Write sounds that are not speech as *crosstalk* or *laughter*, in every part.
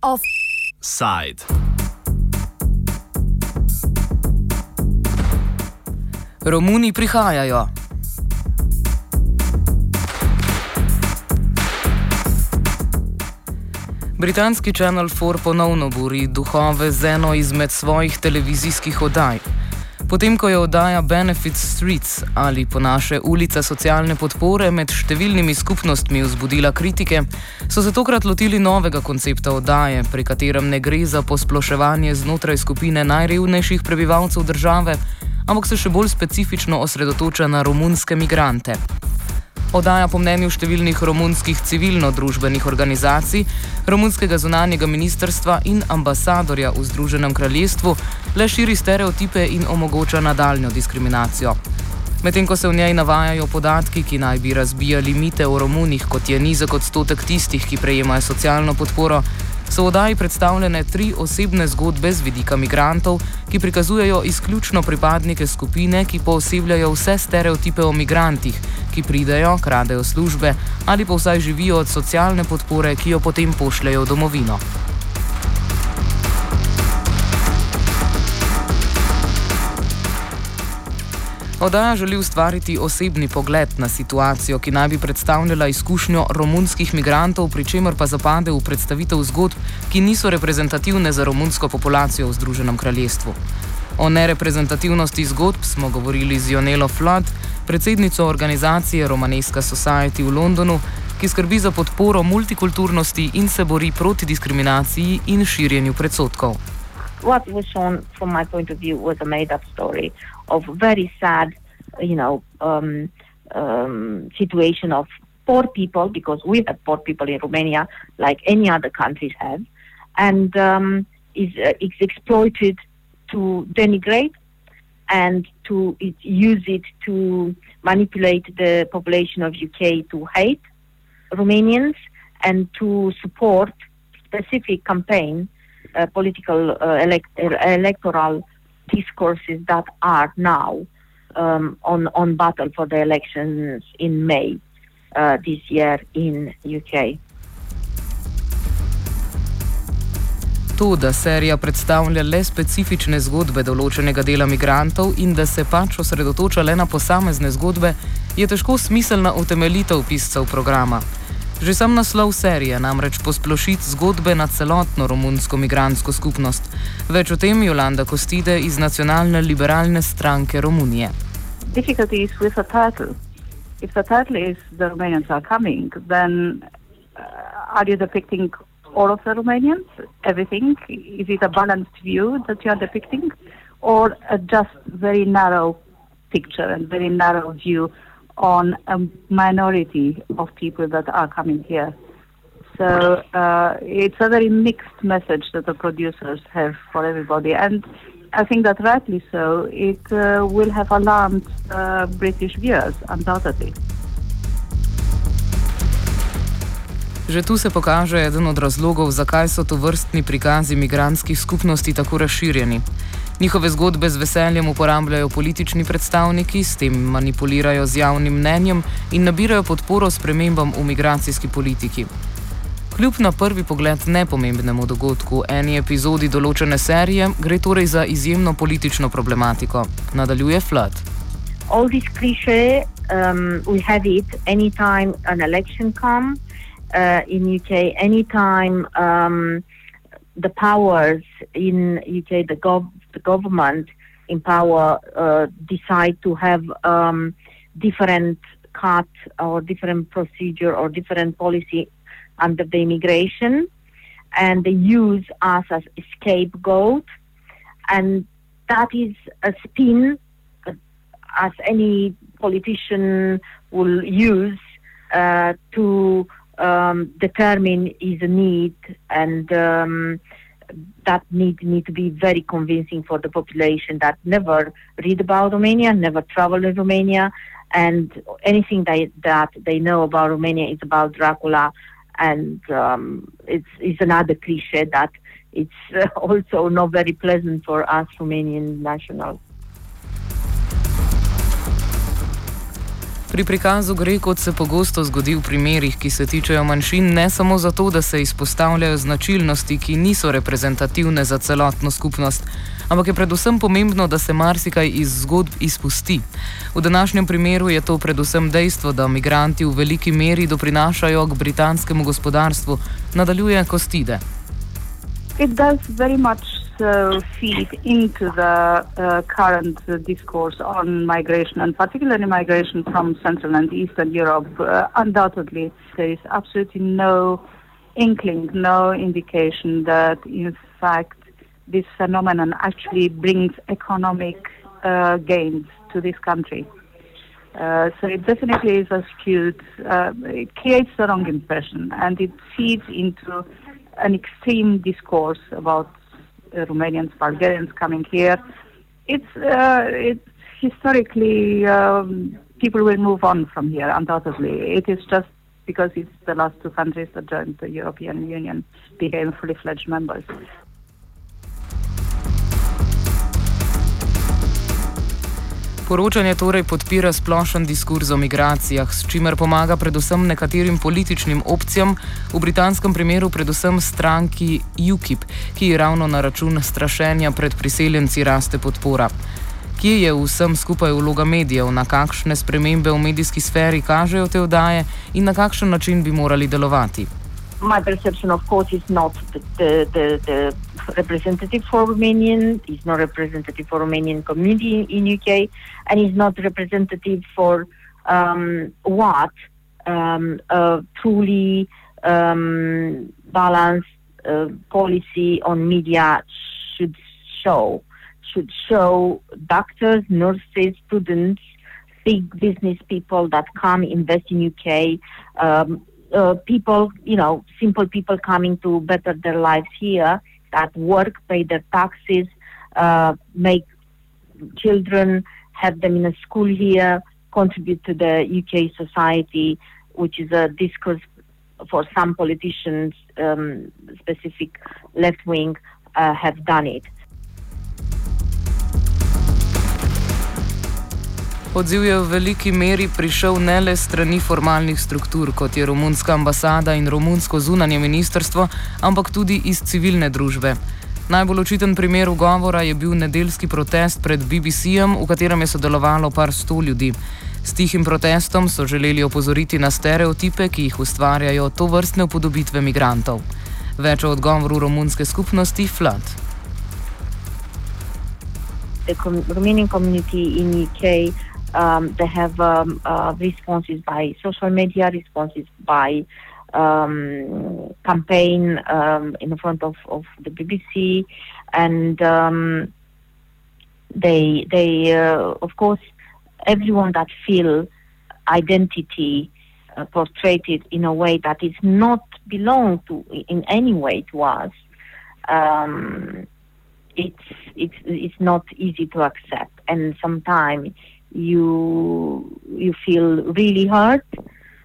Offside. Romuni prihajajo. Britanski Channel 4 ponovno buri duhove z eno izmed svojih televizijskih oddaj. Potem, ko je oddaja Benefit Streets ali po naše ulica socialne podpore med številnimi skupnostmi vzbudila kritike, so se tokrat lotili novega koncepta oddaje, pri katerem ne gre za posploševanje znotraj skupine najrevnejših prebivalcev države, ampak se še bolj specifično osredotoča na romunske migrante. Odaja po mnenju številnih romunskih civilno-družbenih organizacij, romunskega zunanjega ministrstva in ambasadorja v Združenem kraljestvu le širi stereotipe in omogoča nadaljno diskriminacijo. Medtem ko se v njej navajajo podatki, ki naj bi razbijali mite o Romunih, kot je nizek odstotek tistih, ki prejemajo socialno podporo, so v oddaji predstavljene tri osebne zgodbe z vidika migrantov, ki prikazujejo izključno pripadnike skupine, ki poosebljajo vse stereotipe o migrantih, ki pridejo, kradejo službe ali pa vsaj živijo od socialne podpore, ki jo potem pošljajo v domovino. Odaja želi ustvariti osebni pogled na situacijo, ki naj bi predstavljala izkušnjo romunskih migrantov, pri čemer pa zapade v predstavitev zgodb, ki niso reprezentativne za romunsko populacijo v Združenem kraljestvu. O nereprezentativnosti zgodb smo govorili z Jonelo Flood, predsednico organizacije Romaneska Society v Londonu, ki skrbi za podporo multikulturnosti in se bori proti diskriminaciji in širjenju predsotkov. What was shown from my point of view was a made up story of very sad, you know, um, um, situation of poor people because we have poor people in Romania like any other countries have, and um, is uh, is exploited to denigrate and to it, use it to manipulate the population of UK to hate Romanians and to support specific campaign uh, political uh, elect- electoral discourses that are now um, on on battle for the elections in May uh, this year in UK. To, da serija predstavlja le specifične zgodbe določenega dela migrantov in da se pač osredotoča le na posamezne zgodbe, je težko smiselna utemeljitev piscev programa. Že sam naslov serije namreč posplošiti zgodbe na celotno romunsko migransko skupnost. Več o tem Jolanda Kostide iz Nacionalne liberalne stranke Romunije. Difficulty is with the title. If the title is The Romanians Are Coming, then uh, are you depicting all of the Romanians? Everything? Is it a balanced view that you are depicting? Or a just very narrow picture and very narrow view on a minority of people that are coming here? So uh, it's a very mixed message that the producers have for everybody. And I think that rightly so, it uh, will have alarmed uh, British viewers, undoubtedly. Že tu se pokaže eden od razlogov, zakaj so to vrstni prikazi migranskih skupnosti tako razširjeni. Njihove zgodbe z veseljem uporabljajo politični predstavniki, s tem manipulirajo z javnim mnenjem in nabirajo podporo spremembam v migracijski politiki. Kljub na prvi pogled nepomembnemu dogodku, eni epizodi določene serije, gre torej za izjemno politično problematiko. Nadaljuje Flood. All these clichés, um, we have it anytime an election comes uh, in UK, anytime um, the powers in UK, the, gov- the government in power, uh, decide to have um, different cut or different procedure or different policy under the immigration, and they use us as scapegoat, and that is a spin uh, as any politician will use uh, to um, determine his need, and um, that need need to be very convincing for the population that never read about Romania, never travel in Romania, and anything that that they know about Romania is about Dracula, and um, it's it's another cliche that it's uh, *laughs* also not very pleasant for us Romanian nationals. Pri prikazu gre, kot se pogosto zgodi v primerih, ki se tičejo manjšin, ne samo zato, da se izpostavljajo značilnosti, ki niso reprezentativne za celotno skupnost, ampak je predvsem pomembno, da se marsikaj iz zgodb izpusti. V današnjem primeru je to predvsem dejstvo, da migranti v veliki meri doprinašajo k britanskemu gospodarstvu, nadaljuje Kostide. It does very much uh, feed into the uh, current uh, discourse on migration, and particularly migration from Central and Eastern Europe. Uh, undoubtedly, there is absolutely no inkling, no indication that, in fact, this phenomenon actually brings economic uh, gains to this country. Uh, so it definitely is a skewed, it creates the wrong impression, and it feeds into an extreme discourse about uh, Romanians, Bulgarians coming here. It's uh, it's historically um, people will move on from here. Undoubtedly, it is just because it's the last two countries that joined the European Union became fully fledged members. Poročanje torej podpira splošen diskurz o migracijah, s čimer pomaga predvsem nekaterim političnim opcijam, v britanskem primeru predvsem stranki UKIP, ki je ravno na račun strašenja pred priseljenci raste podpora. Kje je vsem skupaj vloga medijev, na kakšne spremembe v medijski sferi kažejo te oddaje in na kakšen način bi morali delovati? My perception, of course, is not the, the, the, representative for Romanian, is not representative for Romanian community in, in UK, and is not representative for um, what um, a truly um, balanced uh, policy on media should show. Should show doctors, nurses, students, big business people that come invest in UK, um, uh, people, you know, simple people coming to better their lives here that work, pay their taxes, uh, make children, have them in a school here, contribute to the UK society, which is a discourse for some politicians, um, specific left wing, uh, have done it. Odziv je v veliki meri prišel ne le strani formalnih struktur, kot je romunska ambasada in romunsko zunanje ministrstvo, ampak tudi iz civilne družbe. Najbolj očiten primer ugovora je bil nedeljski protest pred BBC-jem, v katerem je sodelovalo par sto ljudi. S tihim protestom so želeli opozoriti na stereotipe, ki jih ustvarjajo to vrstne upodobitve migrantov. Več o odgovoru romunske skupnosti Flood. The Romanian community in UK Um, they have um, uh, responses by social media, responses by um, campaign um, in front of, of the BBC, and um, they they uh, of course everyone that feel identity uh, portrayed in a way that is not belong to in any way to us. Um, it's it's it's not easy to accept, and sometimes you you feel really hurt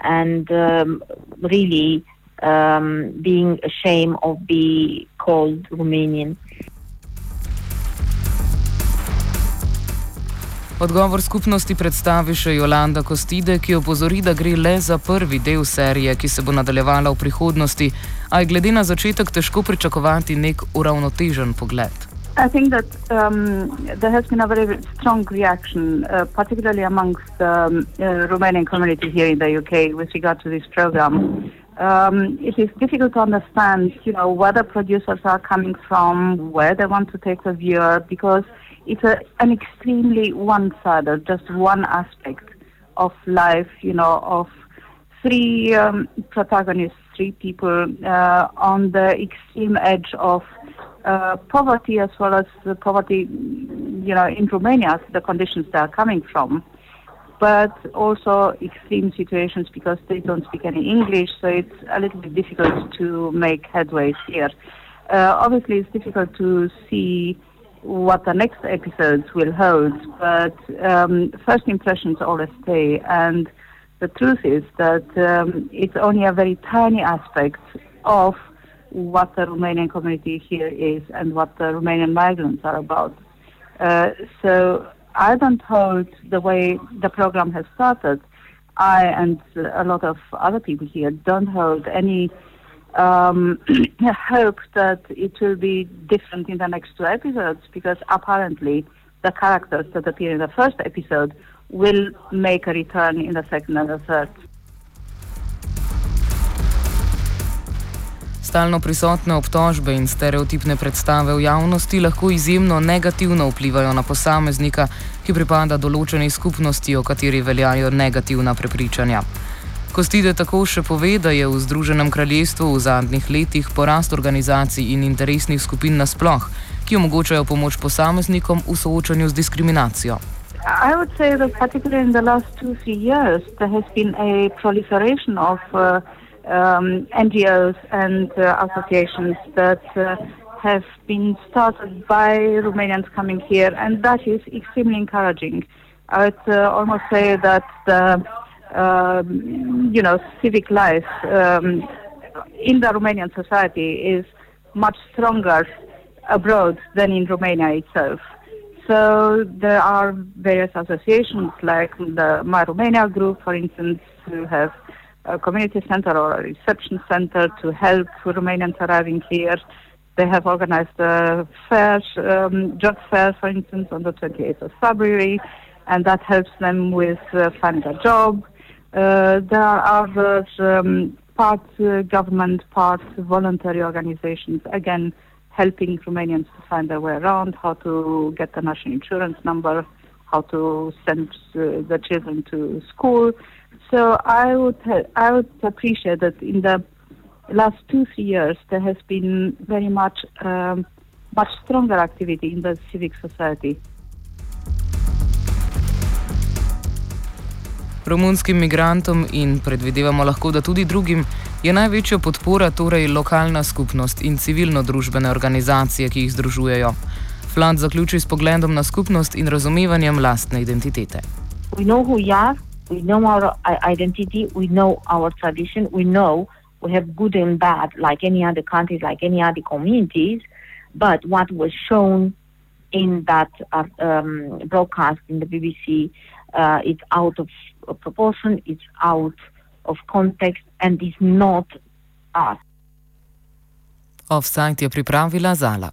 and um, really um, being ashamed of being called Romanian. Odgovor skupnosti predstavi še Jolanda Kostide, ki opozori, da gre le za prvi del serije, ki se bo nadaljevala v prihodnosti, a je glede na začetek težko pričakovati nek uravnotežen pogled. I think that um, there has been a very strong reaction, uh, particularly amongst the um, uh, Romanian community here in the UK, with regard to this program. Um, it is difficult to understand, you know, where the producers are coming from, where they want to take the viewer, because it's a, an extremely one-sided, just one aspect of life, you know, of three um, protagonists, three people uh, on the extreme edge of uh, poverty as well as the poverty, you know, in Romania, the conditions they are coming from, but also extreme situations because they don't speak any English, so it's a little bit difficult to make headways here. Uh, obviously, it's difficult to see what the next episodes will hold, but um, first impressions always stay, and the truth is that um, it's only a very tiny aspect of what the Romanian community here is and what the Romanian migrants are about. Uh, so I don't hold the way the program has started I and a lot of other people here don't hold any um, *clears throat* hope that it will be different in the next two episodes because apparently the characters that appear in the first episode will make a return in the second and the third. Stalno prisotne obtožbe in stereotipne predstave v javnosti lahko izjemno negativno vplivajo na posameznika, ki pripada določeni skupnosti, o kateri veljajo negativna prepričanja. Kostide tako še pove, da je v Združenem kraljestvu v zadnjih letih porast organizacij in interesnih skupin nasploh, ki omogočajo pomoč posameznikom v soočanju z diskriminacijo. I would say that particularly in the last two, three years, there has been a proliferation of uh, um, NGOs and uh, associations that uh, have been started by Romanians coming here, and that is extremely encouraging. I would uh, almost say that the um, you know civic life um, in the Romanian society is much stronger abroad than in Romania itself. So there are various associations like the My Romania group, for instance, who have a community center or a reception center to help Romanians arriving here. They have organized a fair, um, job fair, for instance, on the 28th of February, and that helps them with uh, finding a job. Uh, there are other um, part uh, government, part voluntary organizations, again, helping Romanians to find their way around, how to get the national insurance number, how to send uh, the children to school. So I would I would appreciate that in the last two three years there has been very much um, much stronger activity in the civic society. Romunskim migrantom in predvidevamo lahko, da tudi drugim je največja podpora torej lokalna skupnost in civilno-družbene organizacije, ki jih združujejo. Flant zaključi s pogledom na skupnost in razumevanjem lastne identitete. We know who we are, we know our identity, we know our tradition, we know we have good and bad, like any other countries, like any other communities. But what was shown in that uh, um, broadcast in the BBC, uh, it's out of proportion, it's out of context, and is not us. Offside je pripravila Zala.